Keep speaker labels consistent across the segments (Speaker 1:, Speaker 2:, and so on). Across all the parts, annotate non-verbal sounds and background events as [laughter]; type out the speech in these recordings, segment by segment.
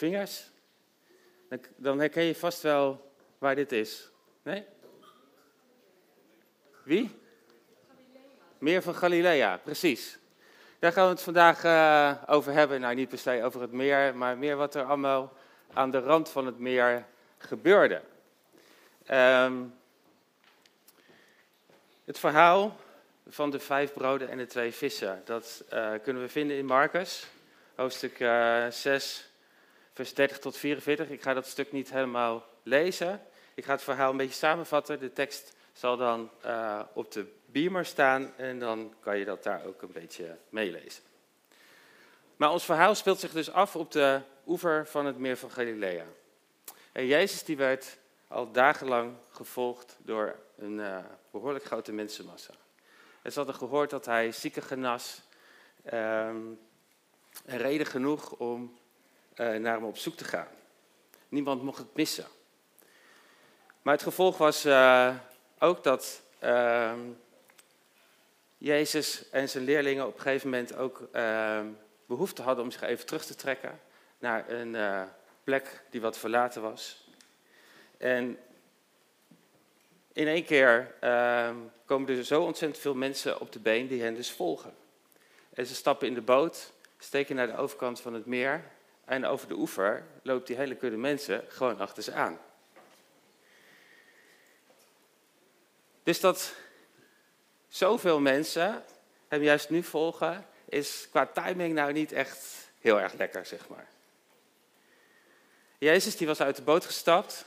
Speaker 1: vingers? Dan, herken je vast wel waar dit is. Nee? Wie? Meer van Galilea, precies. Daar gaan we het vandaag uh, over hebben. Nou, niet per se over het meer, maar meer wat er allemaal aan de rand van het meer gebeurde. Um, het verhaal van de vijf broden en de twee vissen, dat uh, kunnen we vinden in Marcus, hoofdstuk uh, 6, vers 30 tot 44. Ik ga dat stuk niet helemaal lezen. Ik ga het verhaal een beetje samenvatten. De tekst zal dan uh, op de beamer staan en dan kan je dat daar ook een beetje meelezen. Maar ons verhaal speelt zich dus af op de oever van het meer van Galilea. En Jezus die werd al dagenlang gevolgd door een uh, behoorlijk grote mensenmassa. En ze hadden gehoord dat hij zieken genas. En reden genoeg om naar hem op zoek te gaan. Niemand mocht het missen. Maar het gevolg was uh, ook dat uh, Jezus en zijn leerlingen op een gegeven moment ook uh, behoefte hadden om zich even terug te trekken naar een uh, plek die wat verlaten was. En in één keer uh, komen er zo ontzettend veel mensen op de been die hen dus volgen. En ze stappen in de boot, steken naar de overkant van het meer en over de oever loopt die hele kudde mensen gewoon achter ze aan. Dus dat zoveel mensen hem juist nu volgen, is qua timing nou niet echt heel erg lekker, zeg maar. Jezus die was uit de boot gestapt,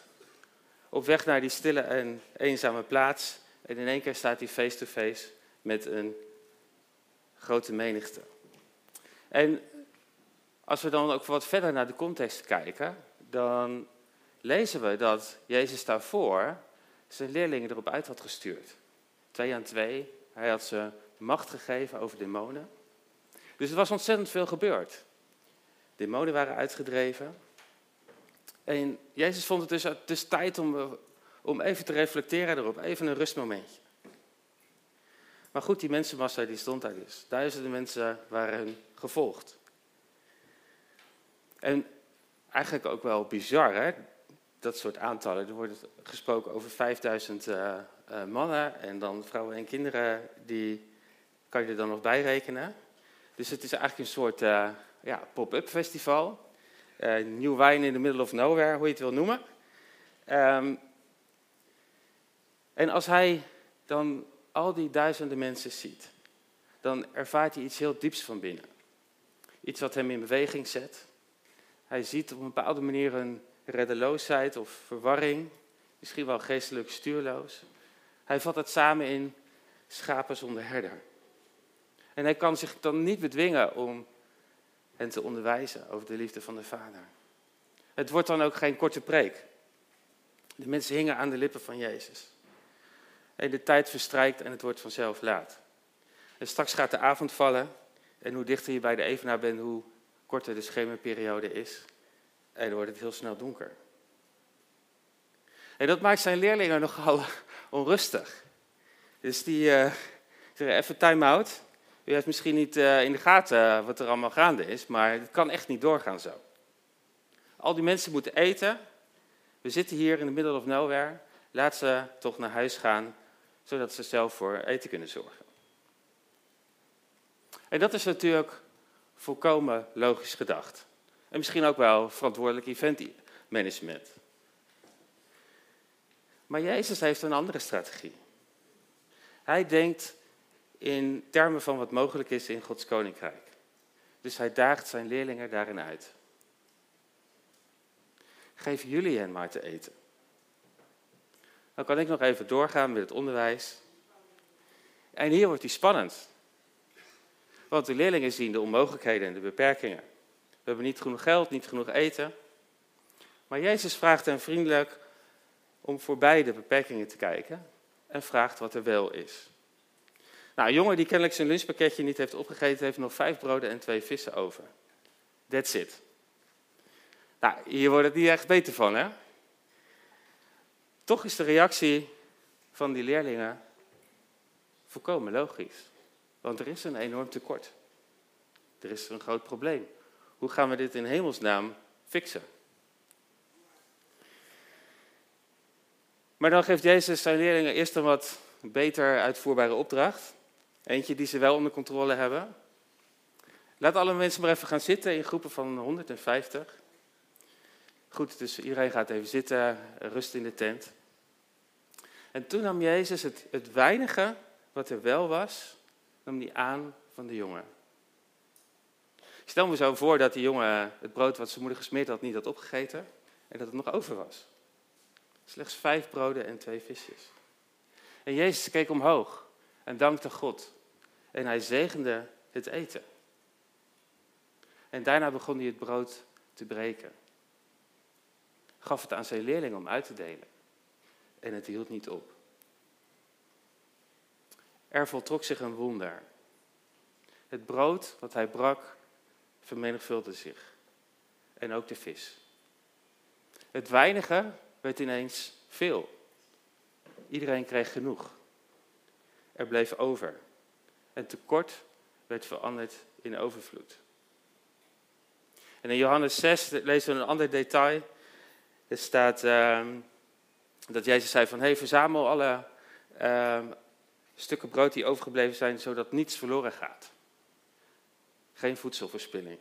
Speaker 1: op weg naar die stille en eenzame plaats. En in één keer staat hij face-to-face met een grote menigte. En als we dan ook wat verder naar de context kijken, dan lezen we dat Jezus daarvoor zijn leerlingen erop uit had gestuurd. Twee aan twee. Hij had ze macht gegeven over demonen. Dus er was ontzettend veel gebeurd. Demonen waren uitgedreven. En Jezus vond het dus, tijd om, om even te reflecteren erop, even een rustmomentje. Maar goed, die mensenmassa die stond daar dus. Duizenden mensen waren gevolgd. En eigenlijk ook wel bizar, hè? dat soort aantallen. Er wordt gesproken over 5000 uh, uh, mannen en dan vrouwen en kinderen, die kan je er dan nog bij rekenen. Dus het is eigenlijk een soort uh, ja, pop-up festival. Nieuw wijn in the middle of nowhere, hoe je het wil noemen. Um, en als hij dan al die duizenden mensen ziet, dan ervaart hij iets heel dieps van binnen. Iets wat hem in beweging zet. Hij ziet op een bepaalde manier een reddeloosheid of verwarring, misschien wel geestelijk stuurloos. Hij vat het samen in schapen zonder herder. En hij kan zich dan niet bedwingen om hen te onderwijzen over de liefde van de Vader. Het wordt dan ook geen korte preek. De mensen hingen aan de lippen van Jezus. En de tijd verstrijkt en het wordt vanzelf laat. En straks gaat de avond vallen. En hoe dichter je bij de evenaar bent, hoe korter de schemerperiode is. En dan wordt het heel snel donker. En dat maakt zijn leerlingen nogal [laughs] onrustig. Dus die uh, zeggen even time-out. U heeft misschien niet uh, in de gaten wat er allemaal gaande is, maar het kan echt niet doorgaan zo. Al die mensen moeten eten. We zitten hier in the middle of nowhere. Laat ze toch naar huis gaan, zodat ze zelf voor eten kunnen zorgen. En dat is natuurlijk volkomen logisch gedacht. En misschien ook wel verantwoordelijk eventmanagement. Maar Jezus heeft een andere strategie. Hij denkt in termen van wat mogelijk is in Gods koninkrijk. Dus hij daagt zijn leerlingen daarin uit. Geef jullie hen maar te eten. Dan kan ik nog even doorgaan met het onderwijs. En hier wordt hij spannend. Want de leerlingen zien de onmogelijkheden en de beperkingen. We hebben niet genoeg geld, niet genoeg eten. Maar Jezus vraagt hen vriendelijk om voorbij de beperkingen te kijken en vraagt wat er wel is. Nou, een jongen die kennelijk zijn lunchpakketje niet heeft opgegeten, heeft nog vijf broden en twee vissen over. That's it. Nou, hier wordt het niet echt beter van, hè? Toch is de reactie van die leerlingen volkomen logisch. Want er is een enorm tekort. Er is een groot probleem. Hoe gaan we dit in hemelsnaam fixen. Maar dan geeft Jezus zijn leerlingen eerst een wat beter uitvoerbare opdracht. Eentje die ze wel onder controle hebben. Laat alle mensen maar even gaan zitten in groepen van 150. Goed, dus iedereen gaat even zitten, rust in de tent. En toen nam Jezus het, het weinige wat er wel was, nam hij aan van de jongen. Stel me zo voor dat die jongen het brood wat zijn moeder gesmeerd had niet had opgegeten en dat het nog over was. Slechts vijf broden en twee visjes. En Jezus keek omhoog en dankte God. En hij zegende het eten. En daarna begon hij het brood te breken. Gaf het aan zijn leerlingen om uit te delen. En het hield niet op. Er voltrok zich een wonder. Het brood wat hij brak vermenigvuldigde zich. En ook de vis. Het weinige werd ineens veel. Iedereen kreeg genoeg. Er bleef over. En tekort werd veranderd in overvloed. En in Johannes 6 lezen we een ander detail. Er staat ehm, dat Jezus zei van, hey, verzamel alle ehm, stukken brood die overgebleven zijn, zodat niets verloren gaat. Geen voedselverspilling.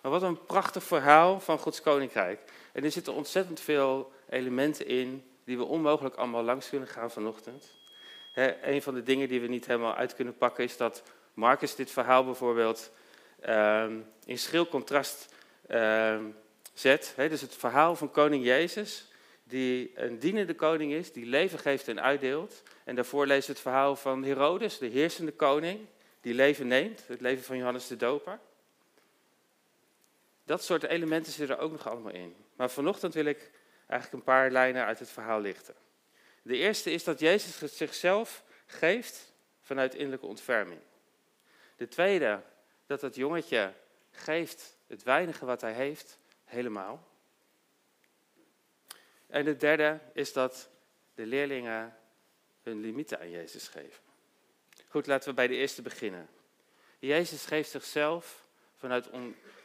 Speaker 1: Maar wat een prachtig verhaal van Gods Koninkrijk. En er zitten ontzettend veel elementen in die we onmogelijk allemaal langs kunnen gaan vanochtend. een van de dingen die we niet helemaal uit kunnen pakken is dat Marcus dit verhaal bijvoorbeeld ehm, in schril contrast ehm, zet. dus het verhaal van koning Jezus, die een dienende koning is, die leven geeft en uitdeelt. En daarvoor leest het verhaal van Herodes, de heersende koning, die leven neemt, het leven van Johannes de Doper. Dat soort elementen zitten er ook nog allemaal in. Maar vanochtend wil ik eigenlijk een paar lijnen uit het verhaal lichten. De eerste is dat Jezus zichzelf geeft vanuit innerlijke ontferming. De tweede, dat het jongetje geeft het weinige wat hij heeft, helemaal. En de derde is dat de leerlingen hun limieten aan Jezus geven. Goed, laten we bij de eerste beginnen. Jezus geeft zichzelf vanuit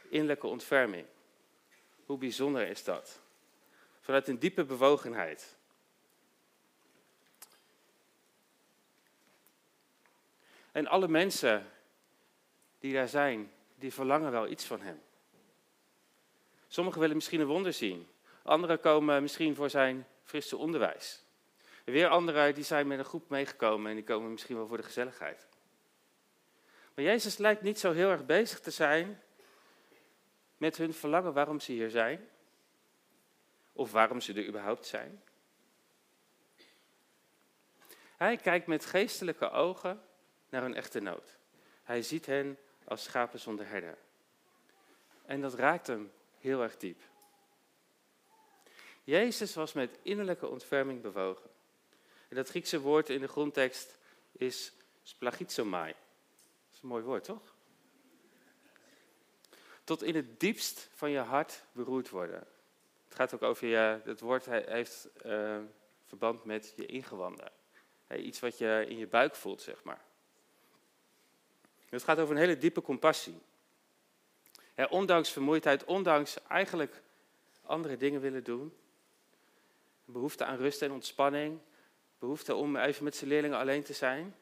Speaker 1: innerlijke ontferming. Hoe bijzonder is dat? Vanuit een diepe bewogenheid. En alle mensen die daar zijn, die verlangen wel iets van hem. Sommigen willen misschien een wonder zien. Anderen komen misschien voor zijn frisse onderwijs. Weer anderen die zijn met een groep meegekomen en die komen misschien wel voor de gezelligheid. Maar Jezus lijkt niet zo heel erg bezig te zijn met hun verlangen waarom ze hier zijn. Of waarom ze er überhaupt zijn. Hij kijkt met geestelijke ogen naar hun echte nood. Hij ziet hen als schapen zonder herder. En dat raakt hem heel erg diep. Jezus was met innerlijke ontferming bewogen. En dat Griekse woord in de grondtekst is splagizomai. Dat is een mooi woord, toch? Tot in het diepst van je hart beroerd worden. Het gaat ook over je, het woord heeft uh, verband met je ingewanden. iets wat je in je buik voelt, zeg maar. Het gaat over een hele diepe compassie. ondanks vermoeidheid, ondanks eigenlijk andere dingen willen doen. Behoefte aan rust en ontspanning. Behoefte om even met zijn leerlingen alleen te zijn.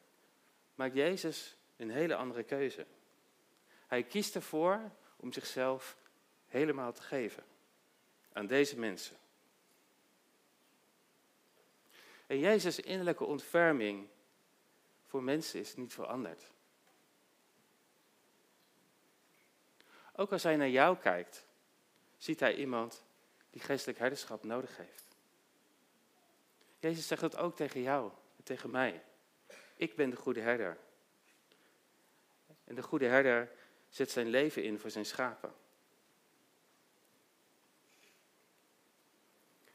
Speaker 1: Maakt Jezus een hele andere keuze. Hij kiest ervoor om zichzelf helemaal te geven aan deze mensen. En Jezus' innerlijke ontferming voor mensen is niet veranderd. Ook als hij naar jou kijkt, ziet hij iemand die geestelijk herderschap nodig heeft. Jezus zegt dat ook tegen jou en tegen mij. Ik ben de goede herder. En de goede herder zet zijn leven in voor zijn schapen.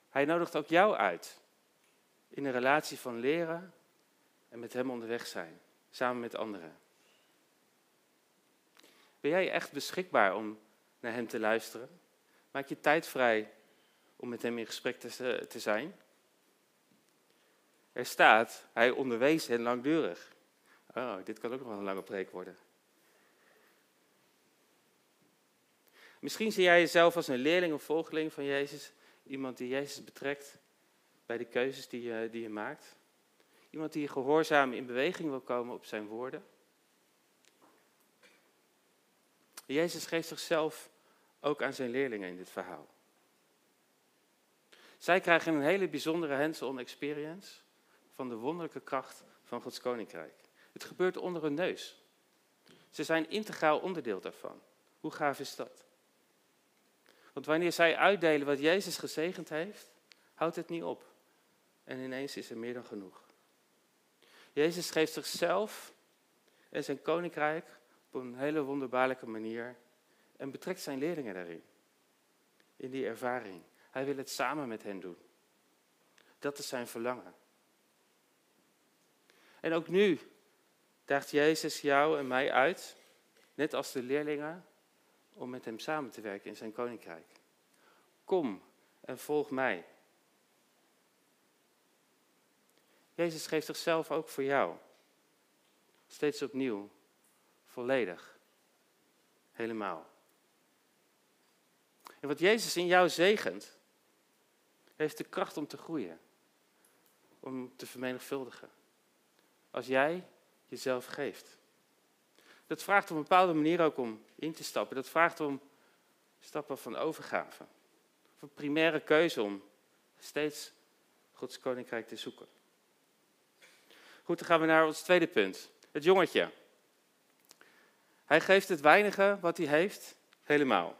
Speaker 1: Hij nodigt ook jou uit in een relatie van leren en met hem onderweg zijn, samen met anderen. Ben jij echt beschikbaar om naar hem te luisteren? Maak je tijd vrij om met hem in gesprek te, te zijn? Er staat, hij onderwees hen langdurig. Oh, dit kan ook nog wel een lange preek worden. Misschien zie jij jezelf als een leerling of volgeling van Jezus. Iemand die Jezus betrekt bij de keuzes die je, die je maakt. Iemand die gehoorzaam in beweging wil komen op zijn woorden. Jezus geeft zichzelf ook aan zijn leerlingen in dit verhaal. Zij krijgen een hele bijzondere hands-on experience van de wonderlijke kracht van Gods koninkrijk. Het gebeurt onder hun neus. Ze zijn integraal onderdeel daarvan. Hoe gaaf is dat? Want wanneer zij uitdelen wat Jezus gezegend heeft, houdt het niet op. En ineens is er meer dan genoeg. Jezus geeft zichzelf en zijn koninkrijk op een hele wonderbaarlijke manier en betrekt zijn leerlingen daarin. In die ervaring. Hij wil het samen met hen doen. Dat is zijn verlangen. En ook nu daagt Jezus jou en mij uit, net als de leerlingen, om met hem samen te werken in zijn koninkrijk. Kom en volg mij. Jezus geeft zichzelf ook voor jou. Steeds opnieuw. Volledig. Helemaal. En wat Jezus in jou zegent, heeft de kracht om te groeien. Om te vermenigvuldigen. Als jij jezelf geeft. Dat vraagt op een bepaalde manier ook om in te stappen. Dat vraagt om stappen van overgave. Of een primaire keuze om steeds Gods koninkrijk te zoeken. Goed, dan gaan we naar ons tweede punt. Het jongetje. Hij geeft het weinige wat hij heeft helemaal.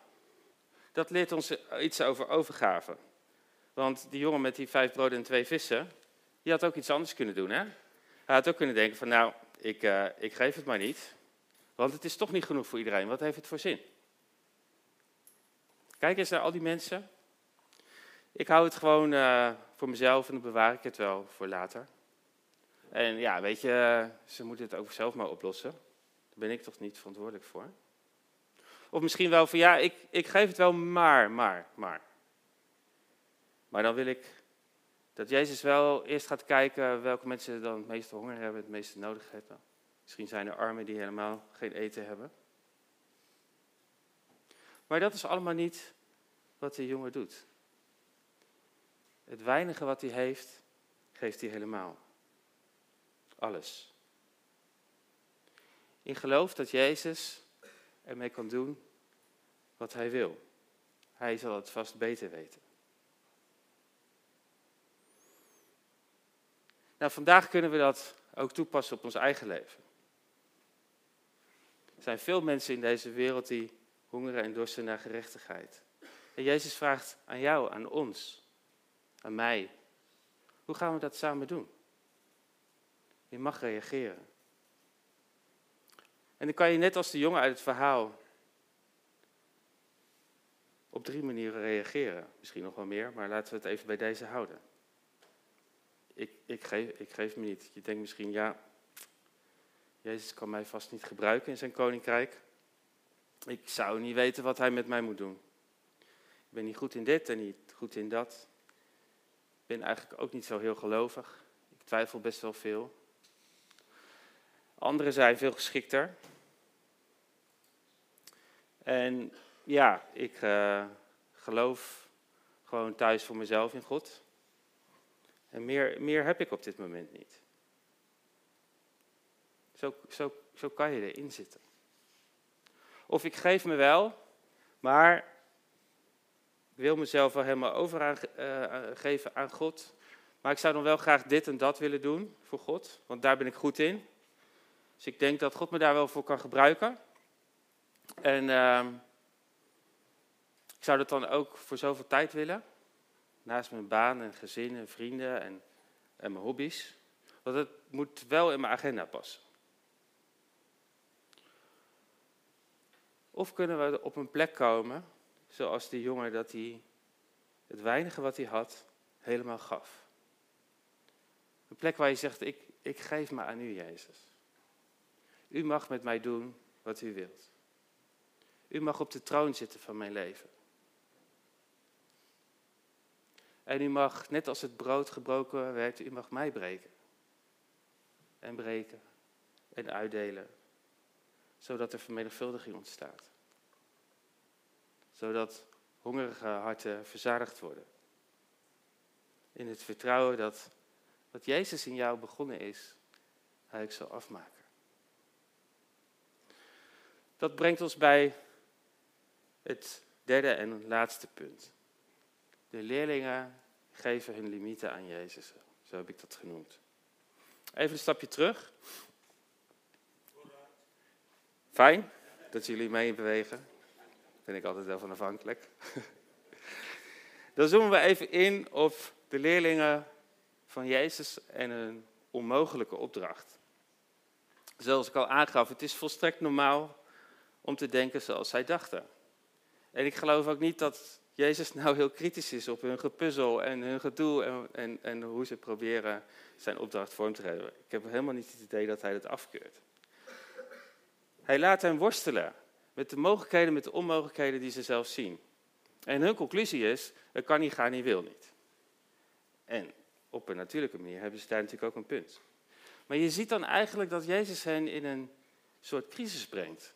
Speaker 1: Dat leert ons iets over overgave. Want die jongen met die vijf broden en twee vissen, die had ook iets anders kunnen doen. Hè? Hij had ook kunnen denken van nou, ik, uh, ik geef het maar niet. Want het is toch niet genoeg voor iedereen. Wat heeft het voor zin? Kijk eens naar al die mensen. Ik hou het gewoon uh, voor mezelf en dan bewaar ik het wel voor later. En ja, weet je, ze moeten het ook zelf maar oplossen. Daar ben ik toch niet verantwoordelijk voor. Of misschien wel van ja, ik, ik geef het wel maar, maar, maar. Maar dan wil ik dat Jezus wel eerst gaat kijken welke mensen dan het meeste honger hebben, het meeste nodig hebben. Misschien zijn er armen die helemaal geen eten hebben. Maar dat is allemaal niet wat de jongen doet. Het weinige wat hij heeft, geeft hij helemaal. Alles. In geloof dat Jezus ermee kan doen wat hij wil. Hij zal het vast beter weten. Nou, vandaag kunnen we dat ook toepassen op ons eigen leven. Er zijn veel mensen in deze wereld die hongeren en dorsten naar gerechtigheid. En Jezus vraagt aan jou, aan ons, aan mij, hoe gaan we dat samen doen? Je mag reageren. En dan kan je net als de jongen uit het verhaal op drie manieren reageren. Misschien nog wel meer, maar laten we het even bij deze houden. Ik, ik, geef, ik geef me niet. Je denkt misschien, ja, Jezus kan mij vast niet gebruiken in zijn koninkrijk. Ik zou niet weten wat hij met mij moet doen. Ik ben niet goed in dit en niet goed in dat. Ik ben eigenlijk ook niet zo heel gelovig. Ik twijfel best wel veel. Anderen zijn veel geschikter. En ja, ik uh, geloof gewoon thuis voor mezelf in God. En meer, meer heb ik op dit moment niet. Zo, zo, zo kan je erin zitten. Of ik geef me wel, maar wil mezelf wel helemaal overgeven aan God. Maar ik zou dan wel graag dit en dat willen doen voor God, want daar ben ik goed in. Dus ik denk dat God me daar wel voor kan gebruiken. En uh, ik zou dat dan ook voor zoveel tijd willen. Naast mijn baan en gezin en vrienden en, en mijn hobby's. Want het moet wel in mijn agenda passen. Of kunnen we op een plek komen, zoals die jongen, dat hij het weinige wat hij had helemaal gaf. Een plek waar je zegt, ik, ik geef me aan u, Jezus. U mag met mij doen wat u wilt. U mag op de troon zitten van mijn leven. En u mag, net als het brood gebroken werd, u mag mij breken. En breken. En uitdelen. Zodat er vermenigvuldiging ontstaat. zodat hongerige harten verzadigd worden. In het vertrouwen dat wat Jezus in jou begonnen is, hij ook zal afmaken. Dat brengt ons bij het derde en laatste punt. De leerlingen geven hun limieten aan Jezus. Zo heb ik dat genoemd. Even een stapje terug. Fijn dat jullie mee bewegen. Daar ben ik altijd wel van afhankelijk. [laughs] Dan zoomen we even in op de leerlingen van Jezus en een onmogelijke opdracht. Zoals ik al aangaf, het is volstrekt normaal om te denken zoals zij dachten. En ik geloof ook niet dat Jezus nou heel kritisch is op hun gepuzzel en hun gedoe en, en, en hoe ze proberen zijn opdracht vorm te geven. Ik heb helemaal niet het idee dat hij dat afkeurt. Hij laat hen worstelen met de mogelijkheden, met de onmogelijkheden die ze zelf zien. En hun conclusie is, het kan niet gaan, niet wil niet. En op een natuurlijke manier hebben ze daar natuurlijk ook een punt. Maar je ziet dan eigenlijk dat Jezus hen in een soort crisis brengt.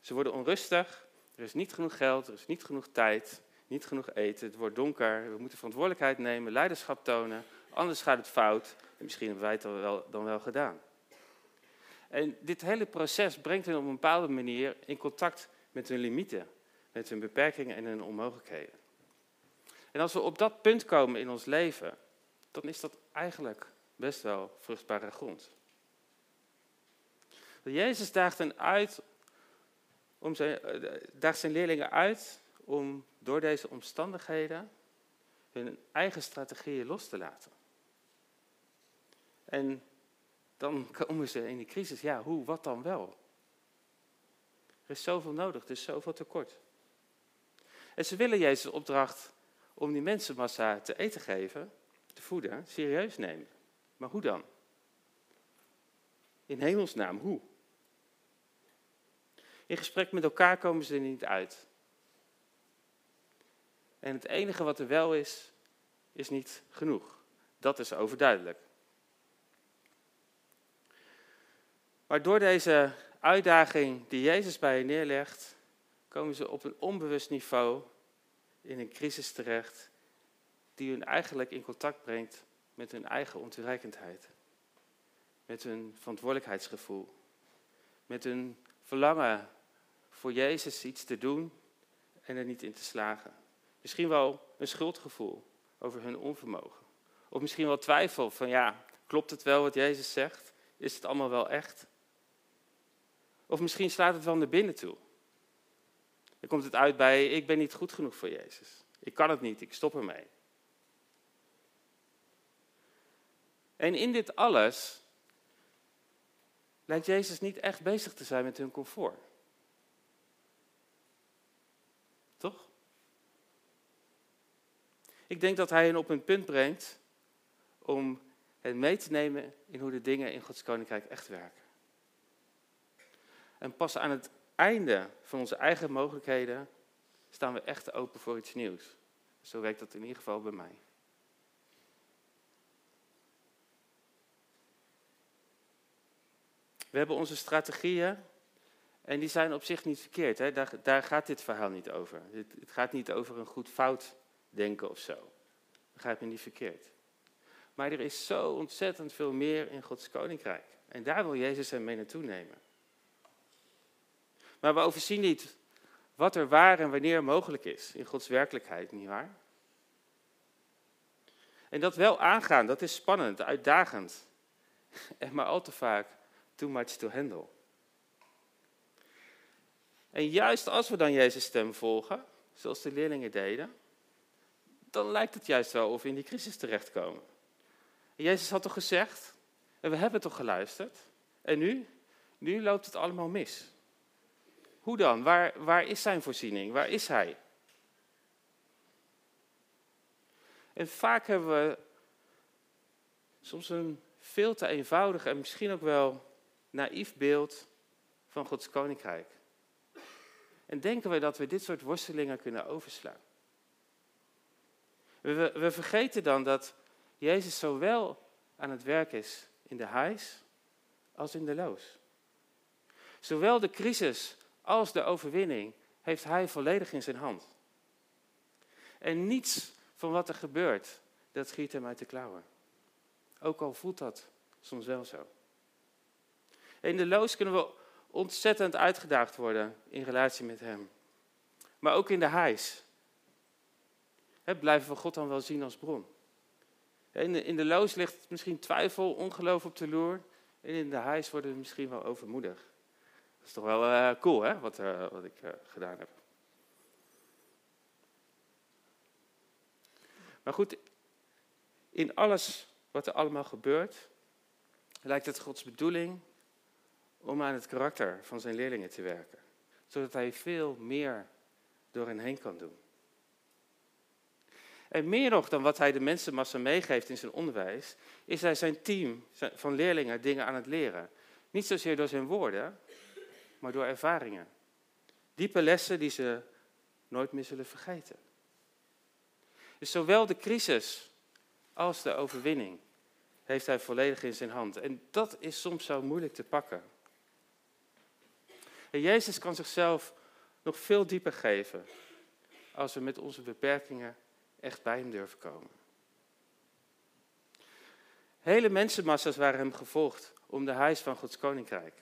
Speaker 1: Ze worden onrustig, er is niet genoeg geld, er is niet genoeg tijd, niet genoeg eten, het wordt donker, we moeten verantwoordelijkheid nemen, leiderschap tonen, anders gaat het fout en misschien hebben wij het dan wel, dan wel gedaan. En dit hele proces brengt hen op een bepaalde manier in contact met hun limieten, met hun beperkingen en hun onmogelijkheden. En als we op dat punt komen in ons leven, dan is dat eigenlijk best wel vruchtbare grond. Jezus daagt, hen uit om zijn, eh, daagt zijn leerlingen uit om door deze omstandigheden hun eigen strategieën los te laten. En dan komen ze in die crisis. Ja, hoe, wat dan wel? Er is zoveel nodig, er is zoveel tekort. En ze willen Jezus' opdracht om die mensenmassa te eten geven, te voeden, serieus nemen. Maar hoe dan? In hemelsnaam, hoe? In gesprek met elkaar komen ze er niet uit. En het enige wat er wel is, is niet genoeg. Dat is overduidelijk. Maar door deze uitdaging die Jezus bij je neerlegt, komen ze op een onbewust niveau in een crisis terecht die hun eigenlijk in contact brengt met hun eigen ontoereikendheid. Met hun verantwoordelijkheidsgevoel. Met hun verlangen voor Jezus iets te doen en er niet in te slagen. Misschien wel een schuldgevoel over hun onvermogen. Of misschien wel twijfel van ja, klopt het wel wat Jezus zegt? Is het allemaal wel echt? Of misschien slaat het wel naar binnen toe. Dan komt het uit bij ik ben niet goed genoeg voor Jezus. Ik kan het niet, ik stop ermee. En in dit alles lijkt Jezus niet echt bezig te zijn met hun comfort. Toch? Ik denk dat hij hen op een punt brengt om hen mee te nemen in hoe de dingen in Gods Koninkrijk echt werken. En pas aan het einde van onze eigen mogelijkheden staan we echt open voor iets nieuws. Zo werkt dat in ieder geval bij mij. We hebben onze strategieën en die zijn op zich niet verkeerd. Hè? Daar, daar, gaat dit verhaal niet over. Het, het gaat niet over een goed-fout denken of zo. Begrijp me niet verkeerd. Maar er is zo ontzettend veel meer in Gods koninkrijk. En daar wil Jezus hem mee naartoe nemen. Maar we overzien niet wat er waar en wanneer mogelijk is in Gods werkelijkheid, nietwaar? En dat wel aangaan, dat is spannend, uitdagend. [laughs] En maar al te vaak too much to handle. En juist als we dan Jezus' stem volgen, zoals de leerlingen deden, dan lijkt het juist wel of we in die crisis terechtkomen. En Jezus had toch gezegd, en we hebben toch geluisterd, en nu? Nu loopt het allemaal mis. Hoe dan? Waar, waar is zijn voorziening? Waar is hij? En vaak hebben we soms een veel te eenvoudig en misschien ook wel naïef beeld van Gods koninkrijk. En denken we dat we dit soort worstelingen kunnen overslaan. We, we vergeten dan dat Jezus zowel aan het werk is in de hijs als in de loos. Zowel de crisis als de overwinning heeft hij volledig in zijn hand. En niets van wat er gebeurt, dat schiet hem uit de klauwen. Ook al voelt dat soms wel zo. In de loos kunnen we ontzettend uitgedaagd worden in relatie met hem. Maar ook in de hijs. Blijven we God dan wel zien als bron. In de, in de loos ligt misschien twijfel, ongeloof op de loer. En in de hijs worden we misschien wel overmoedig. Dat is toch wel uh, cool, hè, wat, uh, wat ik uh, gedaan heb. Maar goed, in alles wat er allemaal gebeurt, lijkt het Gods bedoeling om aan het karakter van zijn leerlingen te werken. Zodat hij veel meer door hen heen kan doen. En meer nog dan wat hij de mensenmassa meegeeft in zijn onderwijs, is hij zijn team van leerlingen dingen aan het leren. Niet zozeer door zijn woorden, maar door ervaringen. Diepe lessen die ze nooit meer zullen vergeten. Dus zowel de crisis als de overwinning heeft hij volledig in zijn hand. En dat is soms zo moeilijk te pakken. En Jezus kan zichzelf nog veel dieper geven als we met onze beperkingen echt bij hem durven komen. Hele mensenmassa's waren hem gevolgd om de huis van Gods koninkrijk.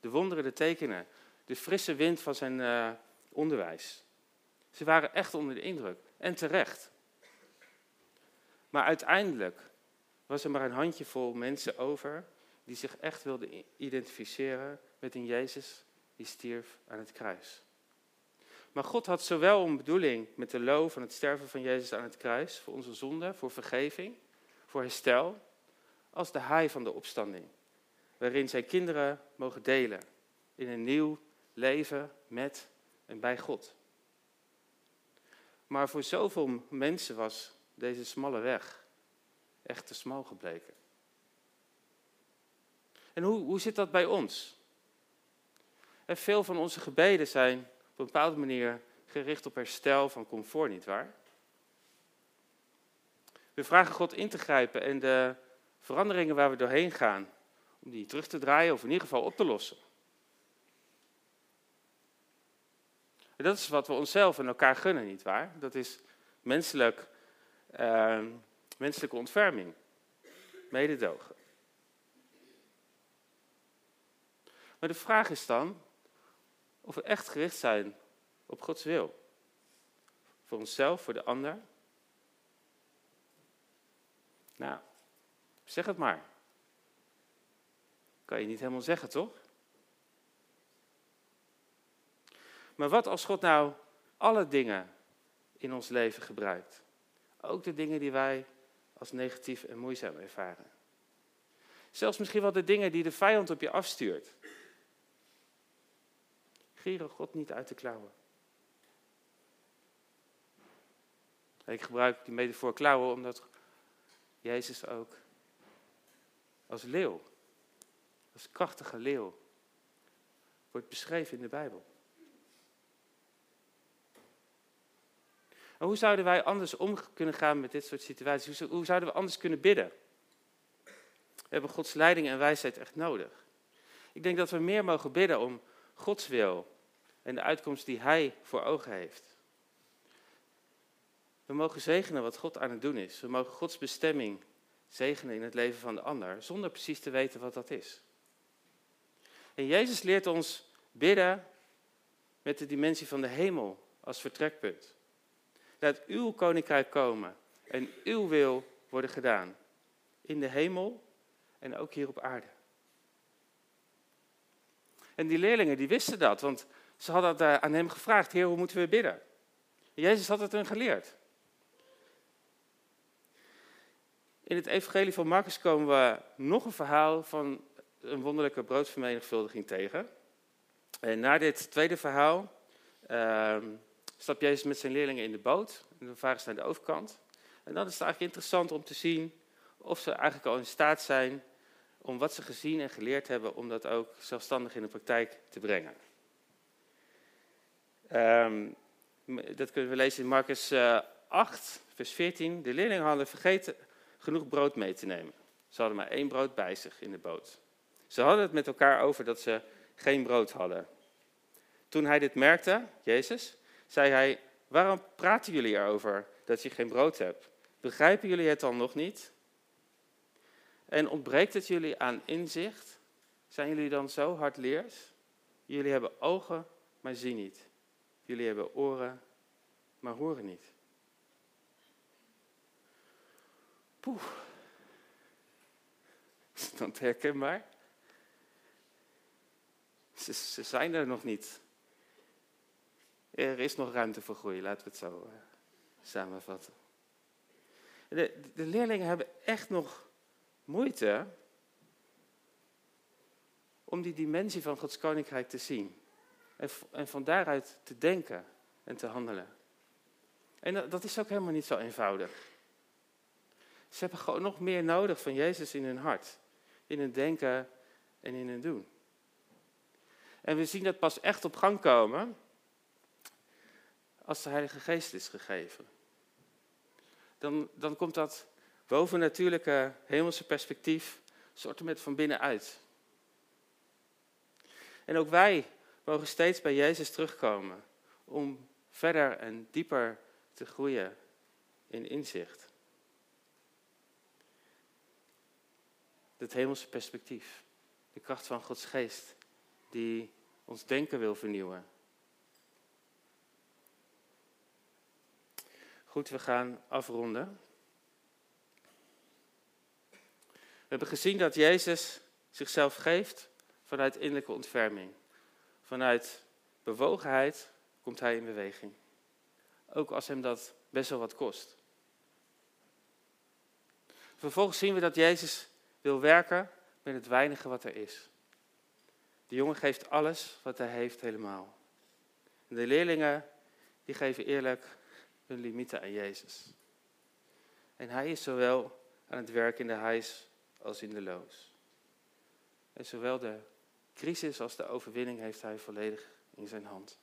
Speaker 1: De wonderen, de tekenen, de frisse wind van zijn uh, onderwijs. Ze waren echt onder de indruk en terecht. Maar uiteindelijk was er maar een handjevol mensen over die zich echt wilden identificeren met een Jezus die stierf aan het kruis. Maar God had zowel een bedoeling met de loof van het sterven van Jezus aan het kruis, voor onze zonde, voor vergeving, voor herstel, als de haai van de opstanding, waarin zijn kinderen mogen delen in een nieuw leven met en bij God. Maar voor zoveel mensen was deze smalle weg echt te smal gebleken. En hoe, hoe zit dat bij ons? En veel van onze gebeden zijn een bepaalde manier gericht op herstel van comfort, nietwaar? We vragen God in te grijpen en de veranderingen waar we doorheen gaan, om die terug te draaien of in ieder geval op te lossen. En dat is wat we onszelf en elkaar gunnen, nietwaar? Dat is menselijk, uh, menselijke ontferming, mededogen. Maar de vraag is dan, of we echt gericht zijn op Gods wil. Voor onszelf, voor de ander. Nou, zeg het maar. Kan je niet helemaal zeggen, toch? Maar wat als God nou alle dingen in ons leven gebruikt? Ook de dingen die wij als negatief en moeizaam ervaren. Zelfs misschien wel de dingen die de vijand op je afstuurt. Gieren God niet uit de klauwen. Ik gebruik die metafoor klauwen omdat Jezus ook als leeuw, als krachtige leeuw, wordt beschreven in de Bijbel. En hoe zouden wij anders om kunnen gaan met dit soort situaties? Hoe zouden we anders kunnen bidden? We hebben Gods leiding en wijsheid echt nodig. Ik denk dat we meer mogen bidden om Gods wil en de uitkomst die Hij voor ogen heeft. We mogen zegenen wat God aan het doen is. We mogen Gods bestemming zegenen in het leven van de ander, zonder precies te weten wat dat is. En Jezus leert ons bidden met de dimensie van de hemel als vertrekpunt. Laat uw koninkrijk komen en uw wil worden gedaan. In de hemel en ook hier op aarde. En die leerlingen die wisten dat, want ze hadden eh, aan hem gevraagd, Heer, hoe moeten we bidden? Jezus had het hun geleerd. In het evangelie van Marcus komen we nog een verhaal van een wonderlijke broodvermenigvuldiging tegen. En na dit tweede verhaal uh, stapt Jezus met zijn leerlingen in de boot. En dan varen ze naar de overkant. En dan is het eigenlijk interessant om te zien of ze eigenlijk al in staat zijn om wat ze gezien en geleerd hebben, om dat ook zelfstandig in de praktijk te brengen. Um, dat kunnen we lezen in Marcus uh, eh, 8, vers 14. De leerlingen hadden vergeten genoeg brood mee te nemen. Ze hadden maar één brood bij zich in de boot. Ze hadden het met elkaar over dat ze geen brood hadden. Toen hij dit merkte, Jezus, zei hij: waarom praten jullie erover dat je geen brood hebt? Begrijpen jullie het dan nog niet? En ontbreekt het jullie aan inzicht? Zijn jullie dan zo hardleers? Jullie hebben ogen, maar zien niet. Jullie hebben oren, maar horen niet. Poeh. Is dat herkenbaar? Ze, zijn er nog niet. Er is nog ruimte voor groei, laten we het zo uh, samenvatten. De, de leerlingen hebben echt nog moeite om die dimensie van Gods koninkrijk te zien. En, en van daaruit te denken en te handelen. En dat, dat is ook helemaal niet zo eenvoudig. Ze hebben gewoon nog meer nodig van Jezus in hun hart. In hun denken en in hun doen. En we zien dat pas echt op gang komen als de Heilige Geest is gegeven. Dan, dan komt dat bovennatuurlijke hemelse perspectief soort met van binnenuit. En ook wij mogen steeds bij Jezus terugkomen om verder en dieper te groeien in inzicht. Het hemelse perspectief, de kracht van Gods geest, die ons denken wil vernieuwen. Goed, we gaan afronden. We hebben gezien dat Jezus zichzelf geeft vanuit innerlijke ontferming. Vanuit bewogenheid komt hij in beweging. Ook als hem dat best wel wat kost. Vervolgens zien we dat Jezus wil werken met het weinige wat er is. De jongen geeft alles wat hij heeft helemaal. De leerlingen die geven eerlijk hun limieten aan Jezus. En hij is zowel aan het werk in de huis als in de loos. En zowel de crisis als de overwinning heeft hij volledig in zijn hand.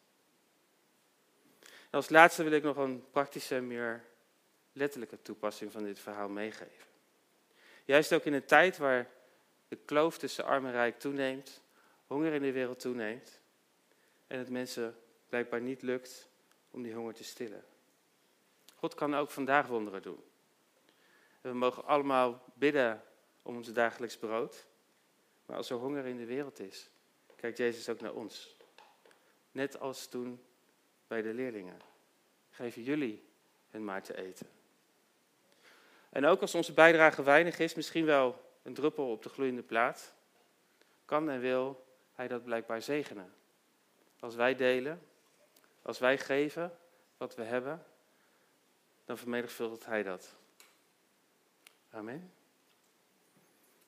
Speaker 1: Als laatste wil ik nog een praktische, meer letterlijke toepassing van dit verhaal meegeven. Juist ook in een tijd waar de kloof tussen arm en rijk toeneemt, honger in de wereld toeneemt en het mensen blijkbaar niet lukt om die honger te stillen. God kan ook vandaag wonderen doen. En we mogen allemaal bidden om ons dagelijks brood. Maar als er honger in de wereld is, kijkt Jezus ook naar ons. Net als toen bij de leerlingen. Geven jullie hen maar te eten. En ook als onze bijdrage weinig is, misschien wel een druppel op de gloeiende plaat, kan en wil Hij dat blijkbaar zegenen. Als wij delen, als wij geven wat we hebben, dan vermenigvuldigt Hij dat. Amen.